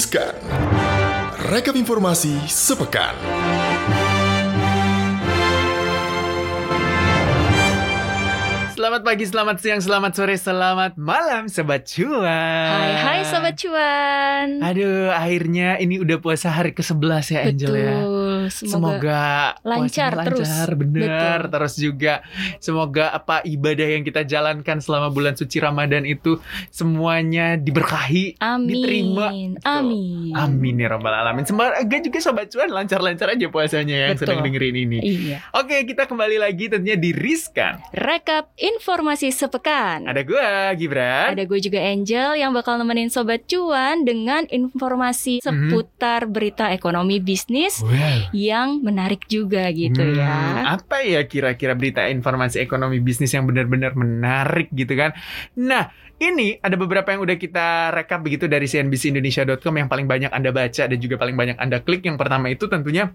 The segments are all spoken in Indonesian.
Riskan. Rekap informasi sepekan. Selamat pagi, selamat siang, selamat sore, selamat malam Sobat Cuan Hai hai Sobat Cuan Aduh, akhirnya ini udah puasa hari ke-11 ya Angel ya Betul Semoga, Semoga lancar puasanya terus. lancar, bener. Betul. Terus juga semoga apa ibadah yang kita jalankan selama bulan suci Ramadan itu semuanya diberkahi, Amin diterima. Betul. Amin Amin ya rabbal alamin. Semoga juga sobat cuan lancar-lancar aja puasanya yang Betul. sedang dengerin ini. Iya Oke, kita kembali lagi tentunya di Rizkan. Rekap informasi sepekan Ada gua Gibran. Ada gue juga Angel yang bakal nemenin Sobat Cuan dengan informasi Mhm. seputar berita ekonomi bisnis Wow. Yang menarik juga gitu Hmm, ya. Apa ya kira-kira berita informasi ekonomi bisnis yang benar-benar menarik gitu kan? Nah, ini ada beberapa yang udah kita rekap begitu dari cnbcindonesia.com yang paling banyak Anda baca dan juga paling banyak Anda klik. Yang pertama itu tentunya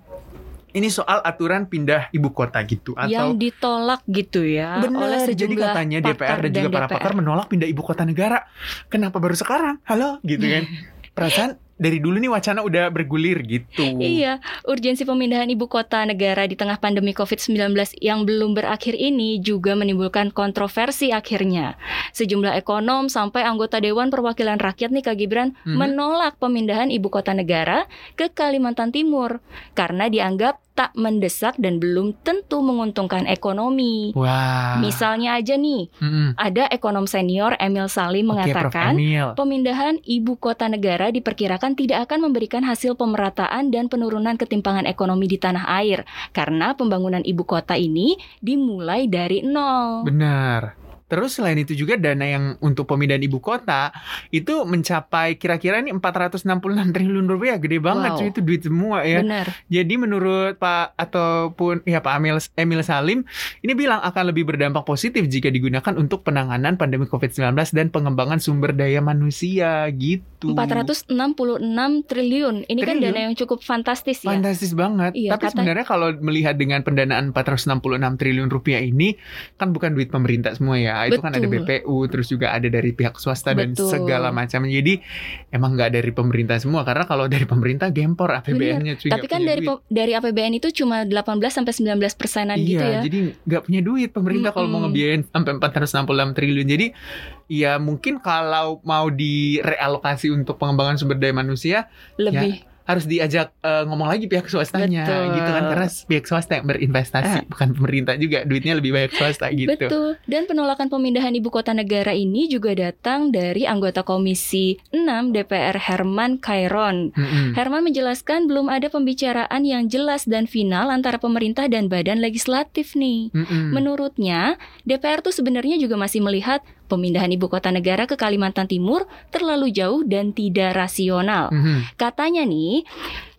ini soal aturan pindah ibu kota gitu Yang atau ditolak gitu ya oleh Benar, jadi sejumlah katanya DPR dan juga para DPR. pakar menolak pindah ibu kota negara. Kenapa baru sekarang? Halo, gitu kan? Perasaan dari dulu nih wacana udah bergulir gitu. Iya, urgensi pemindahan ibu kota negara di tengah pandemi COVID-19 yang belum berakhir ini juga menimbulkan kontroversi akhirnya. Sejumlah ekonom sampai anggota Dewan Perwakilan Rakyat nih Kak Gibran Mhm. menolak pemindahan ibu kota negara ke Kalimantan Timur karena dianggap tak mendesak dan belum tentu menguntungkan ekonomi. Wah. Misalnya aja nih, Mm-mm. ada ekonom senior Emil Salim Prof. mengatakan Emil. Pemindahan ibu kota negara diperkirakan tidak akan memberikan hasil pemerataan dan penurunan ketimpangan ekonomi di tanah air karena pembangunan ibu kota ini dimulai dari nol. Benar. Terus selain itu juga dana yang untuk pemindahan ibu kota itu mencapai kira-kira ini 466 triliun rupiah, gede banget Wow. cuy itu duit semua ya. Benar. Jadi menurut Pak ataupun ya Pak Emil Emil Salim ini bilang akan lebih berdampak positif jika digunakan untuk penanganan pandemi Covid-19 dan pengembangan sumber daya manusia gitu. 466 triliun. Ini kan Triliun? dana yang cukup fantastis ya. Fantastis banget. Iya, Tapi kata- sebenarnya kalau melihat dengan pendanaan 466 triliun rupiah ini kan bukan duit pemerintah semua ya. Itu kan ada Betul. BPU, terus juga ada dari pihak swasta dan Betul. segala macam. Jadi emang nggak dari pemerintah semua karena kalau dari pemerintah gempor APBN-nya cuy. Tapi kan punya dari duit. dari APBN itu cuma 18 sampai 19 persenan Iya, gitu ya. jadi nggak punya duit pemerintah kalau mau ngebiayain sampai 466 triliun. Jadi ya mungkin kalau mau direalokasi untuk pengembangan sumber daya manusia Lebih harus diajak eh, ngomong lagi pihak swastanya Betul. gitu kan karena pihak swasta yang berinvestasi bukan pemerintah juga duitnya lebih banyak swasta gitu. Betul. Dan penolakan pemindahan ibu kota negara ini juga datang dari anggota Komisi 6 DPR Herman Kairon. Mm-mm. Herman menjelaskan belum ada pembicaraan yang jelas dan final antara pemerintah dan badan legislatif nih. Mm-mm. Menurutnya, DPR tuh sebenarnya juga masih melihat pemindahan ibu kota negara ke Kalimantan Timur terlalu jauh dan tidak rasional. Mhm. Katanya nih,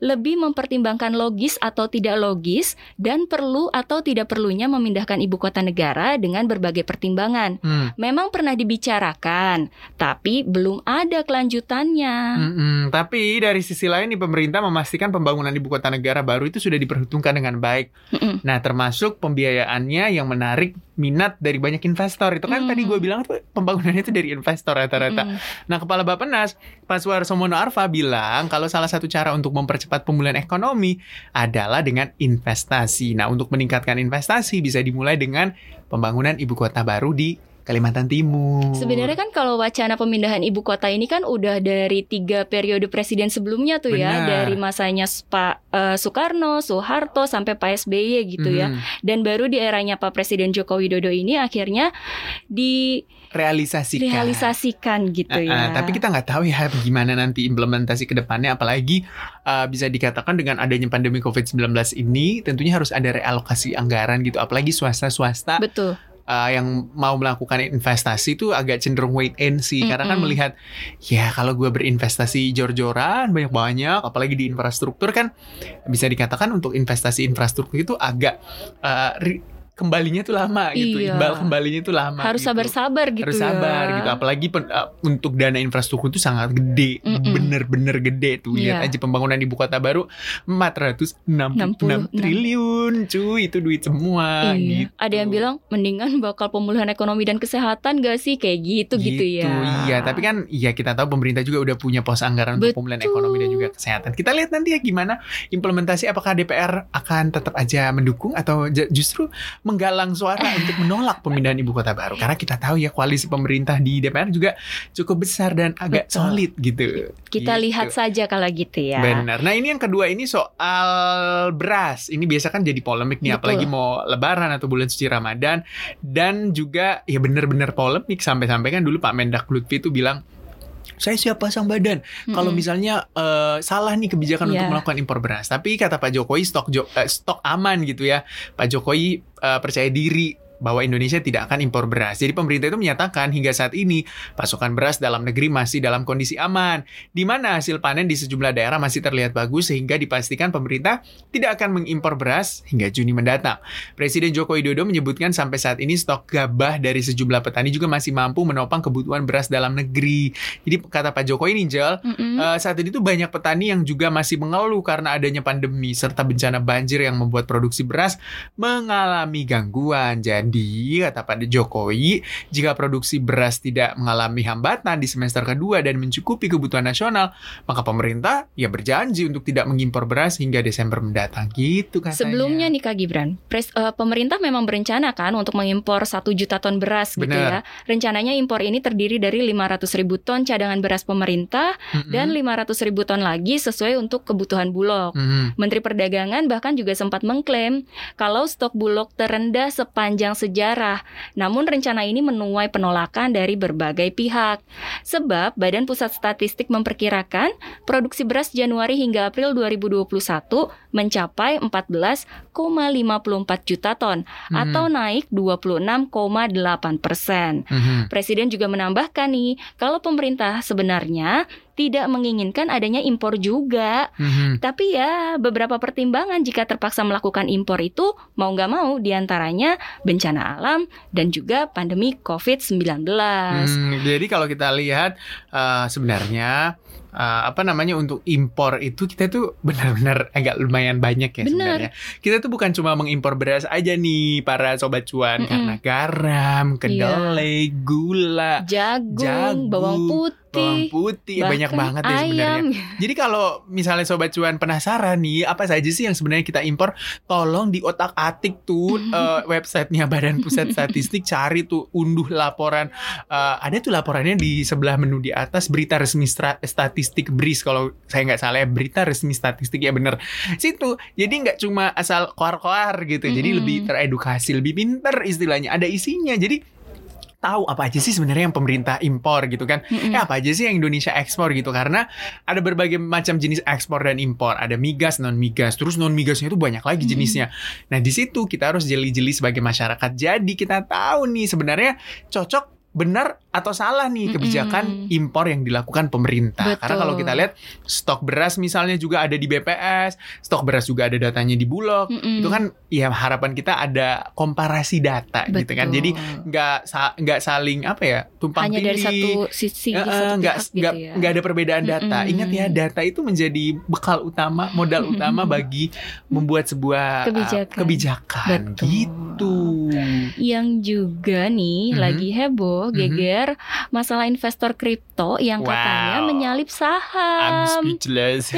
lebih mempertimbangkan logis atau tidak logis dan perlu atau tidak perlunya memindahkan ibu kota negara dengan berbagai pertimbangan. Mm. Memang pernah dibicarakan, tapi belum ada kelanjutannya. Mm-mm. Tapi dari sisi lain nih pemerintah memastikan pembangunan ibu kota negara baru itu sudah diperhitungkan dengan baik. Mm-mm. Nah, termasuk pembiayaannya yang menarik minat dari banyak investor. Itu kan Mm. tadi gue bilang tuh pembangunannya itu dari investor rata-rata. Mm. Nah, Kepala Bappenas, Pak Suarso Mono Arfa bilang kalau salah satu cara untuk mempercepat pemulihan ekonomi adalah dengan investasi. Nah, untuk meningkatkan investasi bisa dimulai dengan pembangunan ibu kota baru di Kalimantan Timur. Sebenarnya kan kalau wacana pemindahan ibu kota ini kan udah dari tiga periode presiden sebelumnya tuh ya, Benar. dari masanya Pak eh, Soekarno, Soeharto sampai Pak SBY gitu ya. Mhm. Dan baru di eranya Pak Presiden Joko Widodo ini akhirnya Realisasikan. direalisasikan gitu Ah, ah, ya. tapi kita nggak tahu ya gimana nanti implementasi ke depannya apalagi ah, bisa dikatakan dengan adanya pandemi Covid-19 ini tentunya harus ada realokasi anggaran gitu apalagi swasta-swasta betul. Uh, yang mau melakukan investasi itu agak cenderung wait and see. Karena kan melihat ya kalau gue berinvestasi jor-joran banyak-banyak apalagi di infrastruktur kan bisa dikatakan untuk investasi infrastruktur itu agak uh, kembalinya tuh lama gitu. Iya. Imbal kembalinya tuh lama. Harus gitu. sabar-sabar gitu harus ya. sabar gitu apalagi pen- uh, untuk dana infrastruktur itu sangat gede bener-bener gede tuh lihat Iya. aja pembangunan ibu kota baru 466 66. triliun cuy itu duit semua Iya. gitu Ada yang bilang mendingan bakal pemulihan ekonomi dan kesehatan gak sih kayak gitu gitu, ya. iya tapi kan iya kita tahu pemerintah juga udah punya pos anggaran untuk Betul. pemulihan ekonomi dan juga kesehatan kita lihat nanti ya gimana implementasi apakah DPR akan tetap aja mendukung atau justru menggalang suara untuk menolak pemindahan ibu kota baru karena kita tahu ya koalisi pemerintah di DPR juga cukup besar dan agak Betul. solid gitu Kita Gitu. lihat saja kalau gitu ya. Benar. Nah ini yang kedua ini soal beras. Ini biasa kan jadi polemik nih, Betul. apalagi mau Lebaran atau bulan suci Ramadan. Dan juga ya benar-benar polemik sampai-sampai kan dulu Pak Mendak Lutfi itu bilang saya siap pasang badan kalau Mm-mm. misalnya eh, salah nih kebijakan untuk Iya. melakukan impor beras. Tapi kata Pak Jokowi stok jo- eh, stok aman gitu ya. Pak Jokowi eh, percaya diri bahwa Indonesia tidak akan impor beras. Jadi pemerintah itu menyatakan hingga saat ini pasokan beras dalam negeri masih dalam kondisi aman, di mana hasil panen di sejumlah daerah masih terlihat bagus sehingga dipastikan pemerintah tidak akan mengimpor beras hingga Juni mendatang. Presiden Joko Widodo menyebutkan sampai saat ini stok gabah dari sejumlah petani juga masih mampu menopang kebutuhan beras dalam negeri. Jadi kata Pak Jokowi nih, Jel, Mm-mm. Eh, saat ini tuh banyak petani yang juga masih mengeluh karena adanya pandemi serta bencana banjir yang membuat produksi beras mengalami gangguan. Jadi, kata Pak Jokowi, jika produksi beras tidak mengalami hambatan di semester kedua dan mencukupi kebutuhan nasional, maka pemerintah ya berjanji untuk tidak mengimpor beras hingga Desember mendatang. Gitu katanya. Sebelumnya nih Kak Gibran, pres- eh, pemerintah memang berencana kan untuk mengimpor 1 juta ton beras gitu Benar. ya. Rencananya impor ini terdiri dari 500 ribu ton cadangan beras pemerintah Mm-mm. dan 500 ribu ton lagi sesuai untuk kebutuhan Bulog. Mm-mm. Menteri Perdagangan bahkan juga sempat mengklaim kalau stok Bulog terendah sepanjang sejarah. Namun rencana ini menuai penolakan dari berbagai pihak. Sebab Badan Pusat Statistik memperkirakan produksi beras Januari hingga April 2021 mencapai 14,54 juta ton Mhm. atau naik 26,8 persen. Mhm. Presiden juga menambahkan nih, kalau pemerintah sebenarnya tidak menginginkan adanya impor juga. Mhm. Tapi ya beberapa pertimbangan jika terpaksa melakukan impor itu mau nggak mau di antaranya bencana alam dan juga pandemi COVID-19. Hmm, jadi kalau kita lihat eh, sebenarnya eh, apa namanya untuk impor itu kita tuh benar-benar agak lumayan banyak ya Benar. sebenarnya. Kita tuh bukan cuma mengimpor beras aja nih para sobat cuan Mm-mm. karena garam, kedelai, gula, Jagung, Jagung, bawang putih, bawang putih, ya banyak bahkan banget ya sebenarnya. Jadi kalau misalnya sobat cuan penasaran nih apa saja sih yang sebenarnya kita impor, tolong di otak atik tuh eh, websitenya Badan Pusat Statistik cari tuh unduh laporan. Eh, ada tuh laporannya di sebelah menu di atas berita resmi stra- statistik BRIS kalau saya nggak salah ya berita resmi statistik ya bener situ. Jadi nggak cuma asal koar-koar gitu. Jadi Mm-mm. lebih teredukasi, lebih pinter istilahnya. Ada isinya. Jadi tahu apa aja sih sebenarnya yang pemerintah impor gitu kan Mm-mm. Eh, apa aja sih yang Indonesia ekspor gitu karena ada berbagai macam jenis ekspor dan impor ada migas non migas terus non migasnya itu banyak lagi Mm. jenisnya nah di situ kita harus jeli-jeli sebagai masyarakat jadi kita tahu nih sebenarnya cocok benar atau salah nih kebijakan Mm-mm. impor yang dilakukan pemerintah Betul. karena kalau kita lihat stok beras misalnya juga ada di BPS stok beras juga ada datanya di Bulog Mm-mm. itu kan ya harapan kita ada komparasi data gitu kan Betul. jadi nggak nggak saling apa ya tumpang hanya dari satu sisi satu nggak pihak gitu nggak ya. nggak ada perbedaan data. Mm-mm. Ingat ya, data itu menjadi bekal utama, modal utama bagi membuat sebuah uh, Kebijakan. kebijakan. Betul. Gitu. Yang juga nih Mhm. lagi heboh Mhm. geger masalah investor kripto yang katanya Wow. menyalip I'm saham. speechless.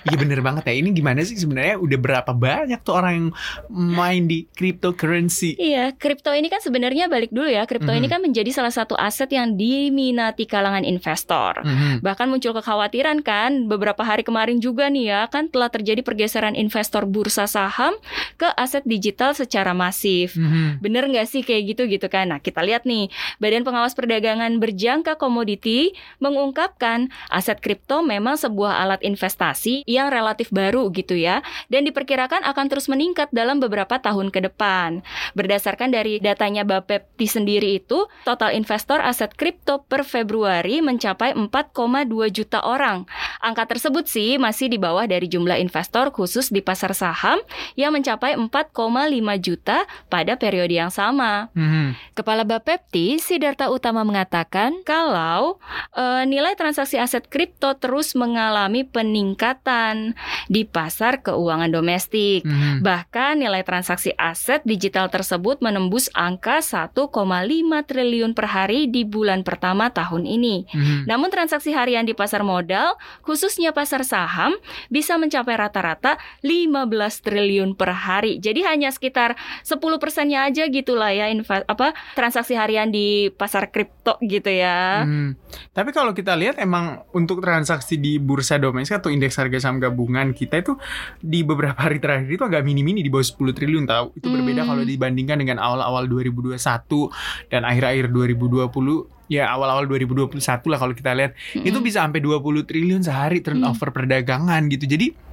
Iya bener banget ya. Ini gimana sih sebenarnya udah berapa banyak tuh orang yang main di cryptocurrency? Iya, kripto ini kan sebenarnya balik dulu ya. Kripto ini Mhm. kan menjadi salah satu aset yang diminati kalangan investor. Mhm. Bahkan muncul kekhawatiran kan beberapa hari kemarin juga nih ya kan telah terjadi pergeseran investor bursa saham ke aset digital secara masif. Mhm. Bener nggak sih kayak gitu gitu kan? Nah kita lihat nih, Badan Pengawas Perdagangan Berjangka Komoditi mengungkapkan aset kripto memang sebuah alat investasi yang relatif baru gitu ya, dan diperkirakan akan terus meningkat dalam beberapa tahun ke depan. Berdasarkan dari datanya Bapepti sendiri itu, total investor aset kripto per Februari mencapai 4,2 juta orang. Angka tersebut sih masih di bawah dari jumlah investor khusus di pasar saham yang mencapai 4,5 juta pada periode yang sama. Mhm. Kepala Bapepti, Sidarta Utama mengatakan kalau eh, nilai transaksi aset kripto terus mengalami peningkatan di pasar keuangan domestik. Mhm. Bahkan nilai transaksi aset digital tersebut menembus angka 1,5 triliun per hari di bulan pertama tahun ini. Mhm. Namun transaksi harian di pasar modal, khususnya pasar saham, bisa mencapai rata-rata 15 triliun per hari. Jadi hanya sekitar 10 persennya aja gitulah ya apa transaksi harian di pasar kripto gitu ya. Hmm. Tapi kalau kita lihat emang untuk transaksi di bursa domestik atau indeks harga saham gabungan kita itu di beberapa hari terakhir itu agak mini-mini di bawah 10 triliun tahu. Itu berbeda Hmm. kalau dibandingkan dengan awal-awal 2021 dan akhir-akhir 2020 ya awal-awal 2021 lah kalau kita lihat itu Mm-mm. bisa sampai 20 triliun sehari turnover perdagangan gitu. Jadi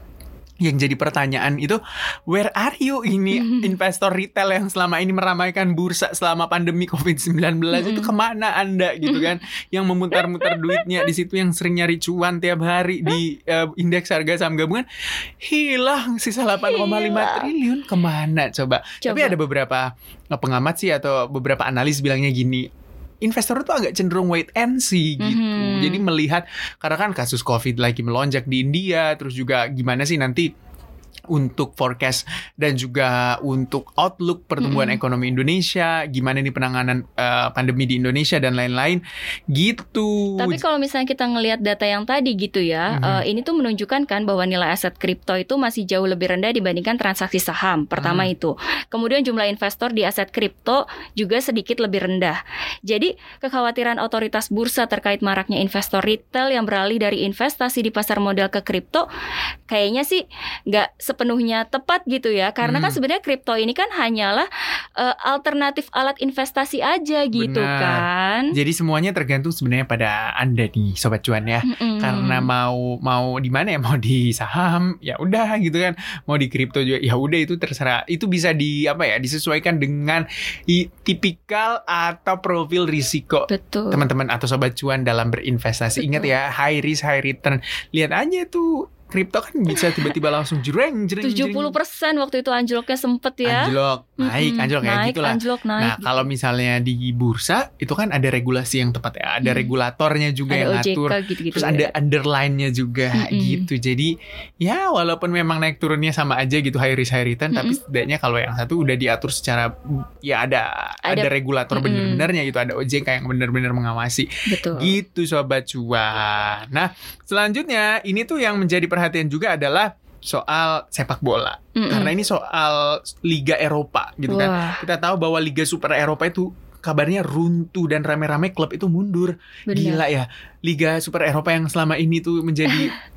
yang jadi pertanyaan itu where are you ini investor retail yang selama ini meramaikan bursa selama pandemi COVID-19 itu ke mana Anda gitu kan yang memutar-mutar duitnya di situ yang sering nyari cuan tiap hari di eh, indeks harga saham gabungan hilang sisa 8,5 Hilang. triliun ke mana coba. Tapi Coba. ada beberapa pengamat sih atau beberapa analis bilangnya gini investor itu agak cenderung wait and see gitu. Mhm. Jadi melihat karena kan kasus Covid lagi melonjak di India, terus juga gimana sih nanti untuk forecast dan juga untuk outlook pertumbuhan Mm-mm. ekonomi Indonesia, gimana nih penanganan eh, pandemi di Indonesia dan lain-lain gitu. Tapi kalau misalnya kita ngelihat data yang tadi gitu ya, Mhm. eh, ini tuh menunjukkan kan bahwa nilai aset kripto itu masih jauh lebih rendah dibandingkan transaksi saham. Pertama Hmm. itu. Kemudian jumlah investor di aset kripto juga sedikit lebih rendah. Jadi kekhawatiran otoritas bursa terkait maraknya investor retail yang beralih dari investasi di pasar modal ke kripto, kayaknya sih nggak sepenuhnya tepat gitu ya. Karena kan Hmm. sebenarnya kripto ini kan hanyalah eh, alternatif alat investasi aja gitu Benar. kan. Jadi semuanya tergantung sebenarnya pada Anda nih sobat cuan ya. Mm-mm. karena mau mau di mana ya mau di saham ya udah gitu kan mau di kripto juga ya udah itu terserah itu bisa di apa ya disesuaikan dengan i- tipikal atau profil risiko Betul. teman-teman atau sobat cuan dalam berinvestasi ingat Betul. ya high risk high return lihat aja tuh kripto kan bisa tiba-tiba langsung jreng jreng 70% waktu itu anjloknya sempet ya. anjlok naik Mm-mm, anjlok kayak gitulah Anjlok naik. Nah, kalau misalnya di bursa itu kan ada regulasi yang tepat ya, ada Hmm. regulatornya juga ada yang OJK ngatur. gitu-gitu. Terus ya. ada underline-nya juga Mm-mm. gitu. Jadi ya walaupun memang naik turunnya sama aja gitu high risk high return, tapi Mm-mm. setidaknya kalau yang satu udah diatur secara ya ada ada, Ada- regulator Mm-mm. bener-benernya gitu, ada OJK yang bener-bener mengawasi. Betul. Gitu sobat cuan. Nah, selanjutnya ini tuh yang menjadi perhatian juga adalah soal sepak bola. Mm-mm. Karena ini soal Liga Eropa gitu kan. Wah, Kita tahu bahwa Liga Super Eropa itu kabarnya runtuh dan rame-rame klub itu mundur. benar. Gila ya. Liga Super Eropa yang selama ini tuh menjadi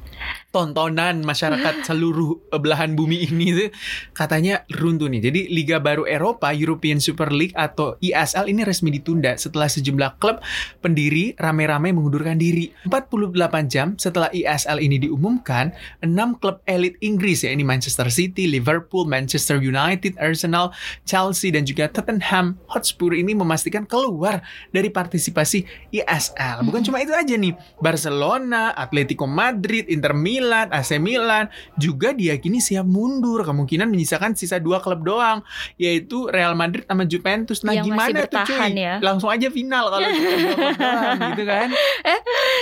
tontonan masyarakat seluruh belahan bumi ini tuh katanya runtuh nih. Jadi Liga Baru Eropa European Super League atau ESL ini resmi ditunda setelah sejumlah klub pendiri rame-rame mengundurkan diri. 48 jam setelah ESL ini diumumkan, 6 klub elit Inggris ya ini Manchester City, Liverpool, Manchester United, Arsenal, Chelsea dan juga Tottenham Hotspur ini memastikan keluar dari partisipasi ESL. Bukan cuma itu aja nih, Barcelona, Atletico Madrid, Inter Milan, AC Milan juga diyakini siap mundur. Kemungkinan menyisakan sisa dua klub doang, yaitu Real Madrid sama Juventus. Nah, Yang masih gimana tuh cuy? ya. Langsung aja final kalau doang, gitu kan?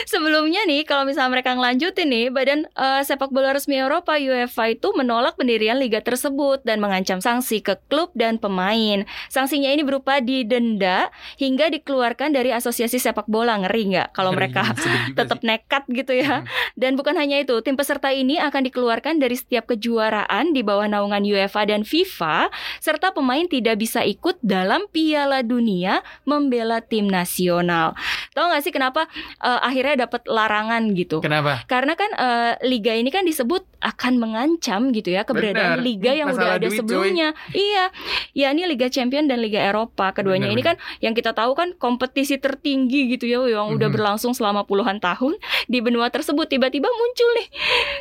Sebelumnya nih, kalau misalnya mereka ngelanjutin nih, Badan eh, Sepak Bola Resmi Eropa UEFA itu menolak pendirian liga tersebut dan mengancam sanksi ke klub dan pemain. Sanksinya ini berupa didenda hingga dikeluarkan dari asosiasi sepak bola. Ngeri nggak kalau mereka tetap nekat gitu ya. Dan bukan hanya itu, tim peserta ini akan dikeluarkan dari setiap kejuaraan di bawah naungan UEFA dan FIFA, serta pemain tidak bisa ikut dalam Piala Dunia membela tim nasional. Tahu nggak sih kenapa uh, akhirnya dapat larangan gitu? Kenapa? Karena kan uh, liga ini kan disebut akan mengancam gitu ya keberadaan Bener. liga yang Masalah udah ada duit, sebelumnya. Iya, ya ini Liga Champion dan Liga Eropa. Keduanya Bener, ini kan yang kita tahu kan kompetisi tertinggi gitu ya, yang udah Mhm. berlangsung selama puluhan tahun di benua tersebut. Tiba-tiba muncul nih,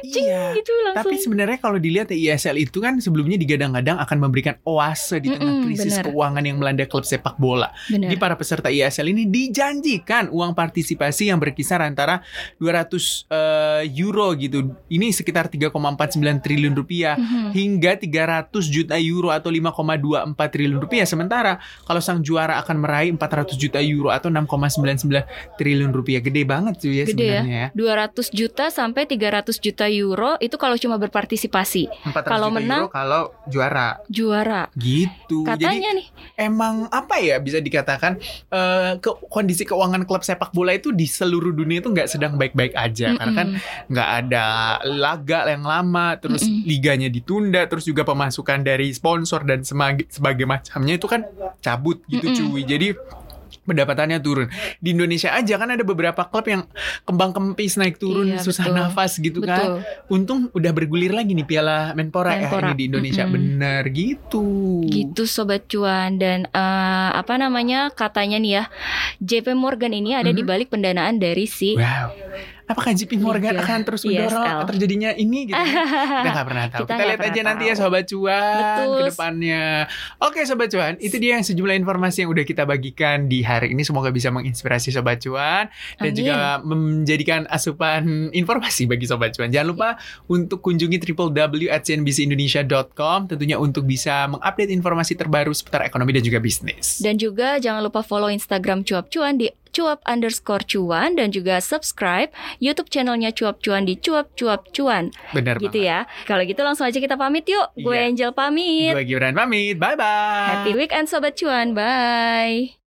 cing Iya. gitu langsung. Tapi sebenarnya kalau dilihat ya ISL itu kan sebelumnya digadang-gadang akan memberikan oase di tengah Mm-mm, krisis benar. keuangan yang melanda klub sepak bola. Benar. Di para peserta ISL ini dijanjikan uang partisipasi yang berkisar antara 200 eh, euro gitu. Ini sekitar 3,49 triliun rupiah Mhm. hingga 300 juta euro atau 5,24 triliun rupiah. Sementara kalau sang juara akan meraih 400 juta euro atau 6,99 triliun rupiah. Gede banget tuh ya Gede ya. sebenarnya ya. 200 juta sampai 300 juta euro itu kalau cuma berpartisipasi 400 Kalau juta menang, euro kalau juara juara. gitu. Jadi Katanya nih, emang apa ya bisa dikatakan eh, ke, kondisi keuangan klub sepak bola itu di seluruh dunia itu nggak sedang baik-baik aja karena kan nggak ada laga yang lama terus Mm-mm. liganya ditunda terus juga pemasukan dari sponsor dan semag- sebagai macamnya itu kan cabut gitu Mm-mm. cuy jadi pendapatannya turun di Indonesia aja kan ada beberapa klub yang kembang kempis naik turun Iya, susah betul. nafas gitu kan betul. untung udah bergulir lagi nih Piala Menpora, ya Menpora. ini di Indonesia Mm-mm. bener gitu Gitu sobat cuan dan eh, apa namanya katanya nih ya JP Morgan ini ada di Mhm. balik pendanaan dari si Wow. Apakah JP Morgan Liga akan terus mendorong ISL. terjadinya ini gitu? Kita nggak pernah tahu. Kita Kita, lihat aja pernah nanti ya tahu. Sobat Cuan Betul. ke depannya. Oke Sobat Cuan, itu dia yang sejumlah informasi yang udah kita bagikan di hari ini. Semoga bisa menginspirasi Sobat Cuan dan Amin. juga menjadikan asupan informasi bagi Sobat Cuan. Jangan lupa untuk kunjungi www.cnbcindonesia.com tentunya untuk bisa mengupdate informasi terbaru seputar ekonomi dan juga bisnis. Dan juga jangan lupa follow Instagram Cuap Cuan di cuap underscore cuan dan juga subscribe YouTube channelnya Cuap Cuan di Cuap Cuap Cuan Benar gitu ya. Kalau gitu langsung aja kita pamit yuk. Gue Iya. Angel pamit. Gue Gibran pamit. Bye-bye. Happy weekend sobat cuan. Bye.